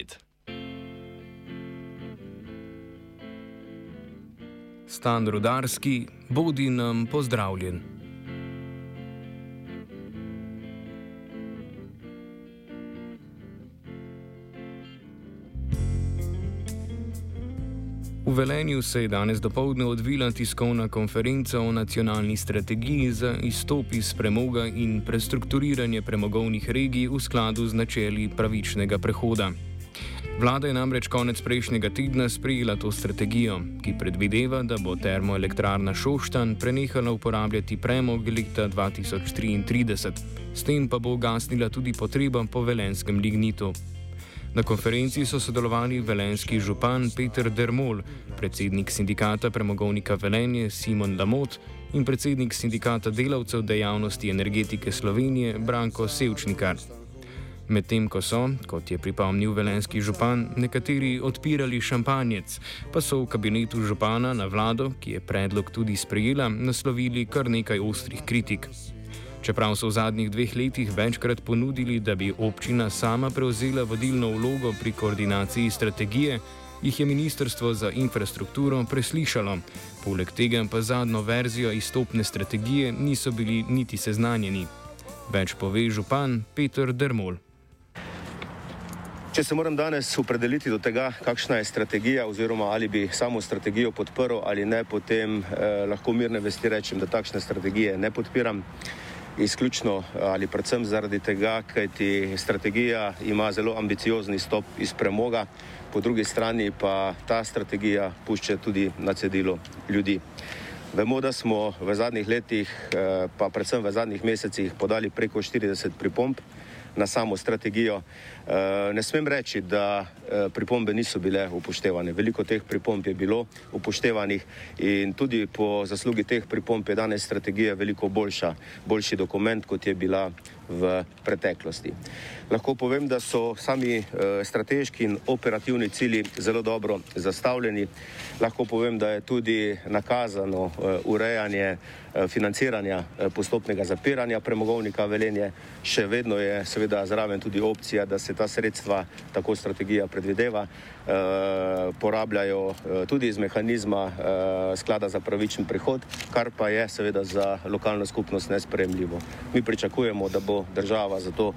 Inside. Stan Rudarski, bodi nam pozdravljen. V Velenju se je danes dopoledne odvila tiskovna konferenca o nacionalni strategiji za izstop iz premoga in prestrukturiranje premogovnih regij v skladu z načeli pravičnega prehoda. Vlada je namreč konec prejšnjega tedna sprejela to strategijo, ki predvideva, da bo termoelektrarna Šoštan prenehala uporabljati premog leta 2033, s tem pa bo ugasnila tudi potreba po velenskem lignitu. Na konferenci so sodelovali velenski župan Peter Dermol, predsednik sindikata premogovnika Velenje Simon Lamot in predsednik sindikata delavcev dejavnosti energetike Slovenije Branko Sevčnikar. Medtem ko so, kot je pripomnil velenski župan, nekateri odpirali šampanjec, pa so v kabinetu župana na vlado, ki je predlog tudi sprejela, naslovili kar nekaj ostrih kritik. Čeprav so v zadnjih dveh letih večkrat ponudili, da bi občina sama prevzela vodilno vlogo pri koordinaciji strategije, jih je Ministrstvo za infrastrukturo preslišalo. Poleg tega pa zadnjo verzijo izstopne strategije niso bili niti seznanjeni. Več pove župan Peter Dermol. Če se moram danes opredeliti do tega, kakšna je strategija, oziroma ali bi samo strategijo podprl ali ne, potem eh, lahko mirne vesti rečem, da takšne strategije ne podpiram izključno ali predvsem zaradi tega, kajti strategija ima zelo ambiciozni stop iz premoga, po drugi strani pa ta strategija pušča tudi na cedilo ljudi. Vemo, da smo v zadnjih letih, eh, pa predvsem v zadnjih mesecih, podali preko 40 pripomb na samo strategijo. Eh, ne smem reči, da eh, pripombe niso bile upoštevane. Veliko teh pripomb je bilo upoštevanih in tudi po zaslugi teh pripomb je danes strategija veliko boljša, boljši dokument, kot je bila v preteklosti. Lahko povem, da so sami eh, strateški in operativni cilji zelo dobro zastavljeni. Lahko povem, da je tudi nakazano urejanje financiranja postopnega zapiranja premogovnika Velenje. Še vedno je seveda zraven tudi opcija, da se ta sredstva, tako strategija predvideva, eh, porabljajo eh, tudi iz mehanizma eh, sklada za pravičen prihod, kar pa je seveda za lokalno skupnost nespremljivo. Mi pričakujemo, da bo država za to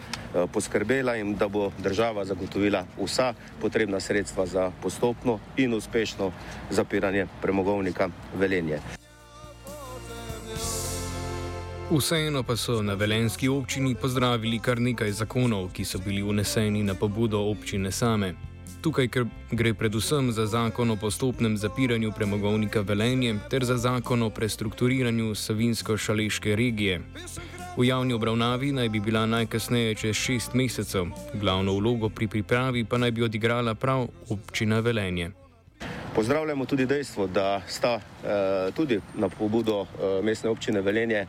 poskrbela in da bo država zagotovila vsa potrebna sredstva za postopno in uspešno zapiranje premogovnika Velenje. Vseeno pa so na velenski občini pozdravili kar nekaj zakonov, ki so bili uneseni na pobudo občine same. Tukaj gre predvsem za zakon o postopnem zapiranju premogovnika Velenje ter za zakon o prestrukturiranju Savinsko-Šaleške regije. V javni obravnavi naj bi bila najkasneje čez šest mesecev, glavno vlogo pri pripravi pa naj bi odigrala prav občina Velenje. Pozdravljamo tudi dejstvo, da sta tudi na pobudo eh, mestne občine Velenje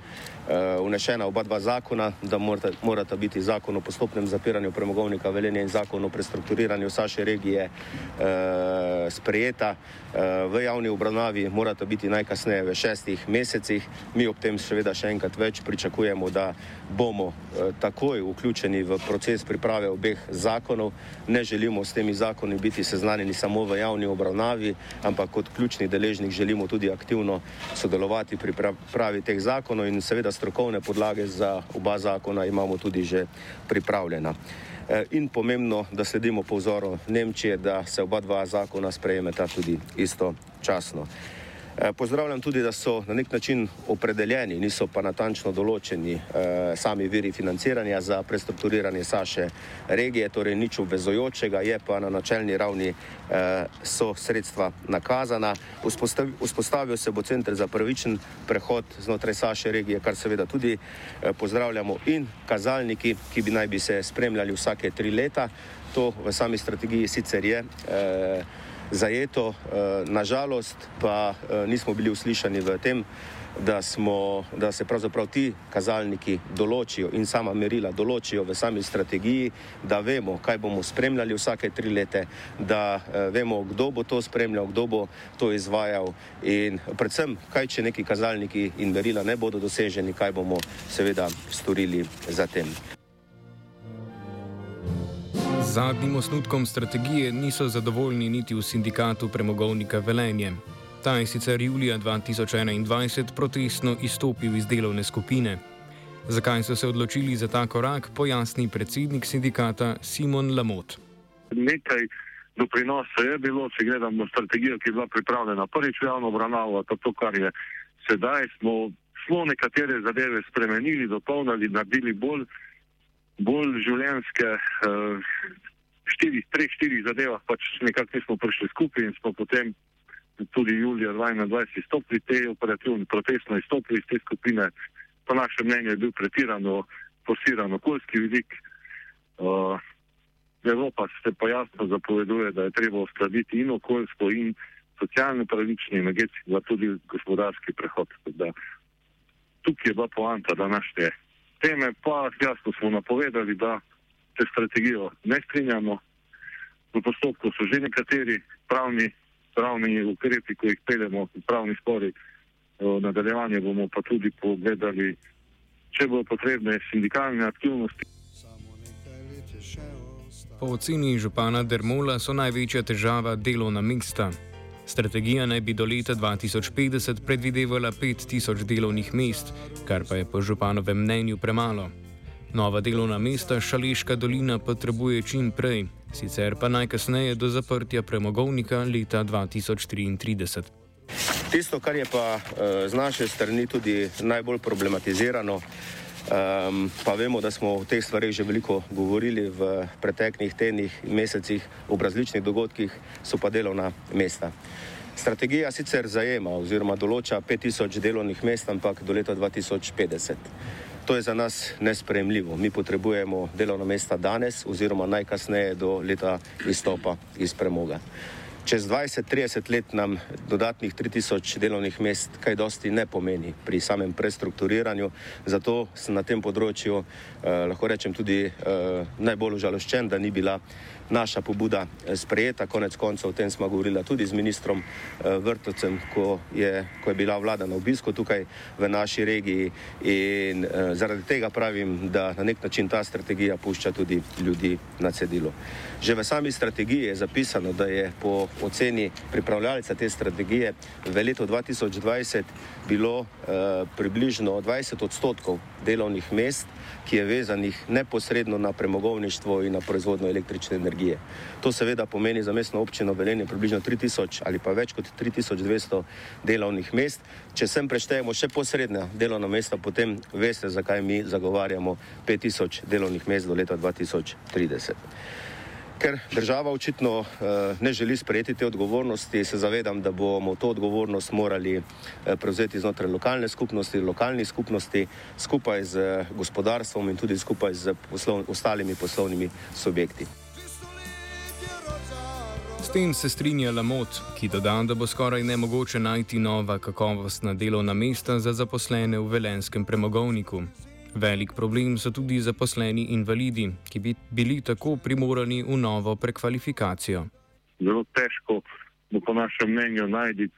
vnešena eh, oba dva zakona, da morata, morata biti zakon o postopnem zapiranju premogovnika Velenje in zakon o prestrukturiranju Saše regije eh, sprejeta. Eh, v javni obravnavi morata biti najkasneje v šestih mesecih. Mi ob tem seveda še enkrat več pričakujemo, da bomo eh, takoj vključeni v proces priprave obeh zakonov. Ne želimo s temi zakoni biti seznanjeni samo v javni obravnavi, ampak kot ključni deležnik želimo tudi aktivno sodelovati pri pripravi teh zakonov in seveda strokovne podlage za oba zakona imamo tudi že pripravljena. E, in pomembno, da sledimo po vzoru Nemčije, da se oba dva zakona sprejemeta tudi istočasno. Eh, pozdravljam tudi, da so na nek način opredeljeni, niso pa natančno določeni eh, sami viri financiranja za prestrukturiranje Saše regije, torej nič obvezojočega, je pa na načelni ravni eh, so sredstva nakazana. Vzpostavil se bo center za pravičen prehod znotraj Saše regije, kar seveda tudi pozdravljamo in kazalniki, ki bi naj bi se spremljali vsake tri leta. To v sami strategiji sicer je zajeto. Eh, Nažalost pa eh, nismo bili uslišani v tem, da, smo, da se pravzaprav ti kazalniki določijo in sama merila določijo v sami strategiji, da vemo, kaj bomo spremljali vsake tri lete, da eh, vemo, kdo bo to spremljal, kdo bo to izvajal in predvsem, kaj če neki kazalniki in merila ne bodo doseženi, kaj bomo seveda storili za tem. Z zadnjim osnutkom strategije niso zadovoljni niti v sindikatu premogovnika Velenje. Ta je sicer julija 2021 protestno izstopil iz delovne skupine. Zakaj so se odločili za ta korak, pojasni predsednik sindikata Simon Lamot. Nekaj doprinosa je bilo, če gledamo strategijo, ki je bila pripravljena prvič v javno obravnavo, pa to, kar je sedaj, smo, smo nekatere zadeve spremenili, dopolnili, naredili bolj, bolj življenske. Uh, Štirih, treh, štirih zadevah pač nekako nismo prišli skupaj in smo potem tudi julija 2021 izstopili te operativne, protestno izstopili iz te skupine. Po našem mnenju je bil pretirano forsiran okoljski vidik. Uh, Evropa se pa jasno zapoveduje, da je treba uskladiti in okoljsko, in socialno pravični, energetski, pa tudi gospodarski prehod. Da, tukaj je bila poanta današnje teme, pa jasno smo napovedali, da se strategijo ne strinjamo. V postopku so že nekateri pravni, pravni ukrepi, ko jih peljemo, pravni spori. V nadaljevanju bomo pa tudi pogledali, če bodo potrebne sindikalne aktivnosti. Po oceni župana Dermola so največja težava delovna mesta. Strategija naj bi do leta 2050 predvidevala 5000 delovnih mest, kar pa je po županovem mnenju premalo. Nova delovna mesta Šaleška dolina potrebuje čim prej, sicer pa najkasneje do zaprtja premogovnika leta 2033. Tisto, kar je pa eh, z naše strani tudi najbolj problematizirano, Um, pa vemo, da smo o teh stvarih že veliko govorili v preteklih tednih in mesecih, ob različnih dogodkih, so pa delovna mesta. Strategija sicer zajema oziroma določa 5000 delovnih mest, ampak do leta 2050. To je za nas nespremljivo. Mi potrebujemo delovna mesta danes oziroma najkasneje do leta izstopa iz premoga čez 20-30 let nam dodatnih 3000 delovnih mest kaj dosti ne pomeni pri samem prestrukturiranju. Zato sem na tem področju, eh, lahko rečem, tudi eh, najbolj užaloščen, da ni bila naša pobuda eh, sprejeta. Konec koncev o tem smo govorili tudi z ministrom eh, Vrtovcem, ko je, ko je bila vlada na obisku tukaj v naši regiji in eh, zaradi tega pravim, da na nek način ta strategija pušča tudi ljudi na cedilu. Že v sami strategiji je zapisano, da je po oceni pripravljalca te strategije v letu 2020 bilo eh, približno 20 odstotkov delovnih mest, ki je vezanih neposredno na premogovništvo in na proizvodno električne energije. To seveda pomeni za mestno občino Velenje približno 3000 ali pa več kot 3200 delovnih mest. Če sem preštejemo še posredna delovna mesta, potem veste, zakaj mi zagovarjamo 5000 delovnih mest do leta 2030. Ker država očitno uh, ne želi sprejeti te odgovornosti, se zavedam, da bomo to odgovornost morali uh, prevzeti znotraj lokalne skupnosti, lokalnih skupnosti, skupaj z gospodarstvom in tudi skupaj z poslov, ostalimi poslovnimi subjekti. S tem se strinja Lamot, ki doda, da bo skoraj nemogoče najti nova kakovostna delovna mesta za zaposlene v velenskem premogovniku. Velik problem so tudi zaposleni invalidi, ki bi bili tako primorani v novo prekvalifikacijo. Zelo težko bo po našem mnenju najti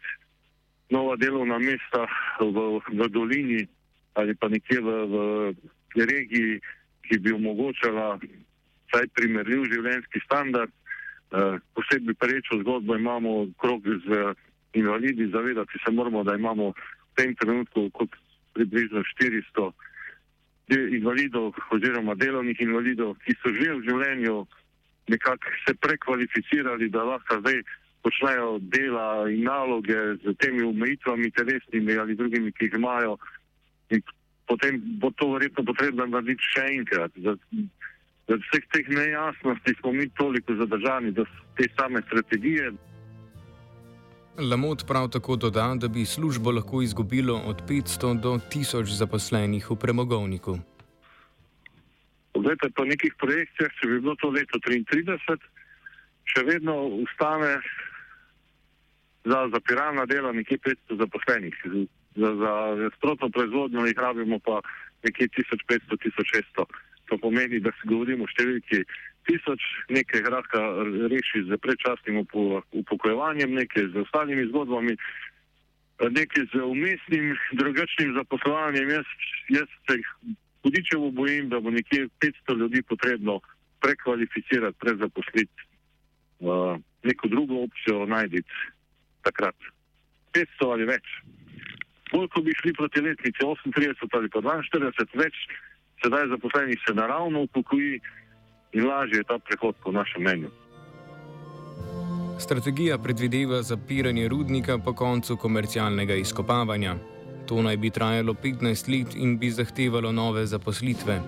nova delovna mesta v, v dolini ali pa nekje v, v regiji, ki bi omogočala vsaj primerljiv življenjski standard. Uh, posebej prečo zgodbo imamo krog z invalidi, zavedati se moramo, da imamo v tem trenutku kot približno 400 invalidov oziroma delovnih invalidov, ki so že v življenju nekako se prekvalificirali, da lahko zdaj počnejo dela in naloge z temi omejitvami telesnimi ali drugimi, ki jih imajo. In potem bo to verjetno potrebno narediti še enkrat. Zaradi vseh teh nejasnosti smo mi toliko zadržani do te same strategije. Lamot prav tako doda, da bi službo lahko izgubilo od 500 do 1000 zaposlenih v premogovniku. Poglejte, po nekih projekcijah, če bi bilo to leto 33, še vedno ustane za zapiralna dela nekje 500 zaposlenih. Za, za sprotno proizvodnjo jih rabimo pa nekje 1500-1600. To pomeni, da se govorimo o številki tisoč, nekaj hratka reši z predčasnim upokojevanjem, nekaj z ostalimi zgodbami, nekaj z umestnim, drugačnim zaposlovanjem. Jaz, jaz se hudičevo bojim, da bo nekje 500 ljudi potrebno prekvalificirati, prezaposliti, uh, neko drugo opcijo najti takrat. 500 ali več. Koliko bi šli proti letnici 38 ali pa 42, več sedaj zaposlenih se naravno upokoji in lažje je ta prehod po našem mnenju. Strategija predvideva zapiranje rudnika po koncu komercialnega izkopavanja. To naj bi trajalo 15 let in bi zahtevalo nove zaposlitve.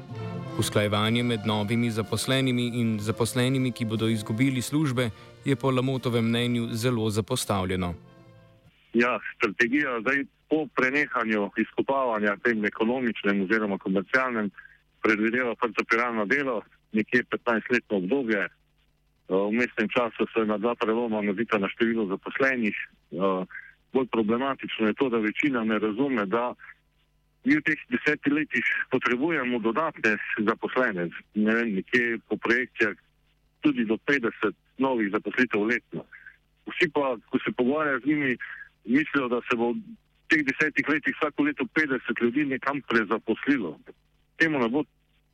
Usklajevanje med novimi zaposlenimi in zaposlenimi, ki bodo izgubili službe, je po Lamotovem mnenju zelo zapostavljeno. Ja, strategija zdaj po prenehanju izkopavanja tem ekonomičnem oziroma komercialnem predvideva zapiralno delo, nekje 15-letno obdobje. V mestnem času se na dva preloma nabita na število zaposlenih. Bolj problematično je to, da večina ne razume, da mi v teh desetih letih potrebujemo dodatne zaposlene, ne vem, nekje po projekcijah tudi do 50 novih zaposlitev letno. Vsi pa, ko se pogovarjajo z njimi, mislijo, da se bo v teh desetih letih vsako leto 50 ljudi nekam prezaposlilo. Temu ne bo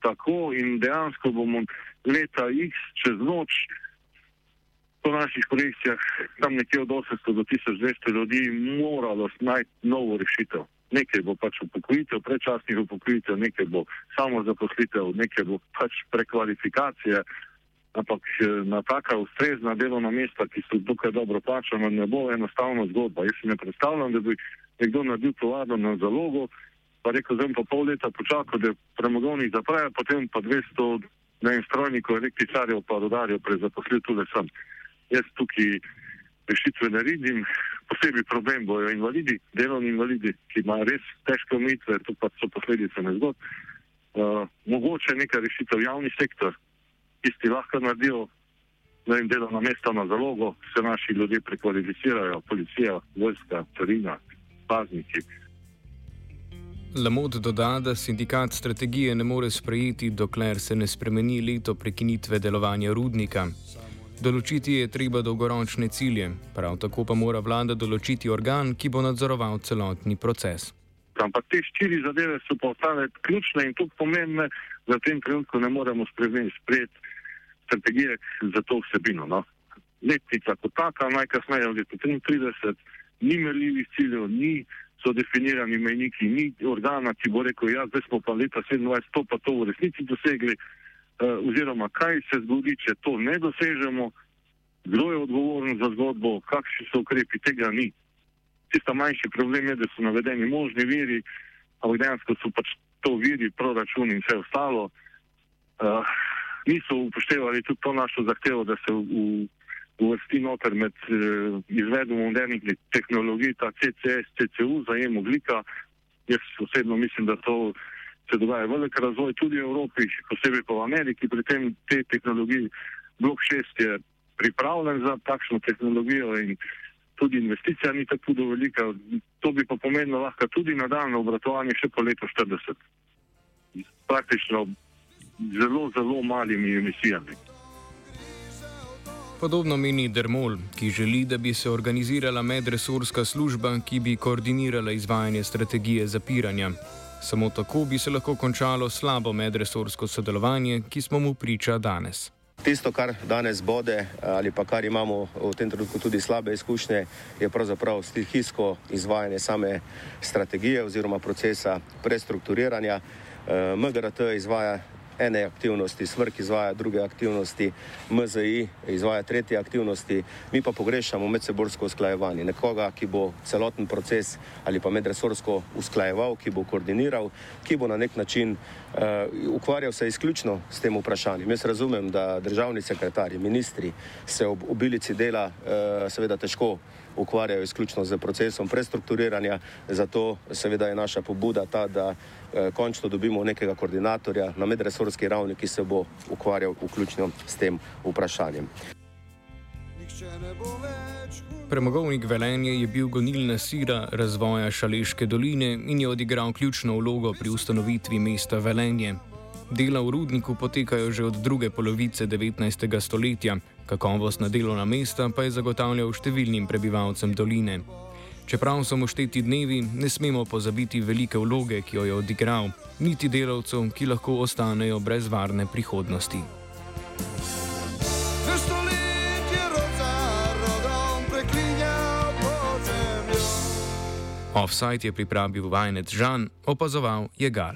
tako in dejansko bomo leta X čez noč po naših projekcijah tam nekje od 800 do 1200 ljudi moralo najti novo rešitev. Nekaj bo pač upokojitev, predčasnih upokojitev, nekaj bo samo zaposlitev, nekaj bo pač prekvalifikacija, ampak eh, na taka ustrezna delovna mesta, ki so tukaj dobro plačana, ne bo enostavna zgodba. Jaz si ne predstavljam, da bi nekdo naredil tovarno na zalogo, pa rekel, zdaj pa pol leta počakal, da premogovnik zapraja, potem pa 200 strojnikov, električarjev pa rodarjev prezaposlil tudi sem. Jaz tukaj rešitve ne vidim, posebej problem bojo invalidi, delovni invalidi, ki imajo res težke omejitve, to pa so posledice nezgod. Uh, mogoče neka rešitev javni sektor, tisti lahko naredijo, da jim delovna mesta na zalogo, se naši ljudje prekvalificirajo, policija, vojska, carina, pazniki. Lamot doda, da sindikat strategije ne more sprejeti, dokler se ne spremeni leto prekinitve delovanja rudnika. Določiti je treba dolgoročne cilje, prav tako pa mora vlada določiti organ, ki bo nadzoroval celotni proces. Ampak te štiri zadeve so pa ostale ključne in tudi pomembne, da v tem trenutku ne moremo sprejeti strategije za to vsebino. No. Letnica kot taka, najkasneje v letu 33, ni merljivih ciljev, ni so definirani mejniki, ni organa, ki bo rekel, ja, zdaj smo pa leta 27 to pa to v resnici dosegli, uh, oziroma kaj se zgodi, če to ne dosežemo, kdo je odgovoren za zgodbo, kakšni so ukrepi, tega ni. Tista manjši problem je, da so navedeni možni viri, ampak dejansko so pač to viri, proračun in vse ostalo. Uh, niso upoštevali tudi to našo zahtevo, da se v, v uvrsti noter med eh, izvedbo modernih tehnologij, ta CCS, CCU, zajem oglika. Jaz osebno mislim, da to se dogaja velik razvoj tudi v Evropi, posebej pa v Ameriki, pri tem te tehnologiji. Blok 6 je pripravljen za takšno tehnologijo in tudi investicija ni tako velika. To bi pa pomenilo lahko tudi nadaljno obratovanje še po letu 40. Praktično zelo, zelo malimi emisijami. Podobno meni Dermol, ki želi, da bi se organizirala medresorska služba, ki bi koordinirala izvajanje strategije zapiranja. Samo tako bi se lahko končalo slabo medresorsko sodelovanje, ki smo mu priča danes. Tisto, kar danes bode ali pa kar imamo v tem trenutku tudi slabe izkušnje, je pravzaprav stihijsko izvajanje same strategije oziroma procesa prestrukturiranja. Eh, MGRT izvaja ene aktivnosti, SVRK izvaja druge aktivnosti, MZI izvaja tretje aktivnosti, mi pa pogrešamo medsebojsko usklajevanje. Nekoga, ki bo celoten proces ali pa medresorsko usklajeval, ki bo koordiniral, ki bo na nek način uh, ukvarjal se izključno s tem vprašanjem. Jaz razumem, da državni sekretarji, ministri se ob obilici dela uh, seveda težko ukvarjajo izključno z procesom prestrukturiranja, zato seveda je naša pobuda ta, da eh, končno dobimo nekega koordinatorja na medresorski ravni, ki se bo ukvarjal vključno s tem vprašanjem. Premogovnik Velenje je bil gonilna sila razvoja Šaleške doline in je odigral ključno vlogo pri ustanovitvi mesta Velenje. Dela v rudniku potekajo že od druge polovice 19. stoletja, Kakovostna delovna mesta pa je zagotavljal številnim prebivalcem doline. Čeprav so mu šteti dnevi, ne smemo pozabiti velike vloge, ki jo je odigral, niti delavcev, ki lahko ostanejo brez varne prihodnosti. Offside je pripravil vajenec Žan, opazoval je Gal.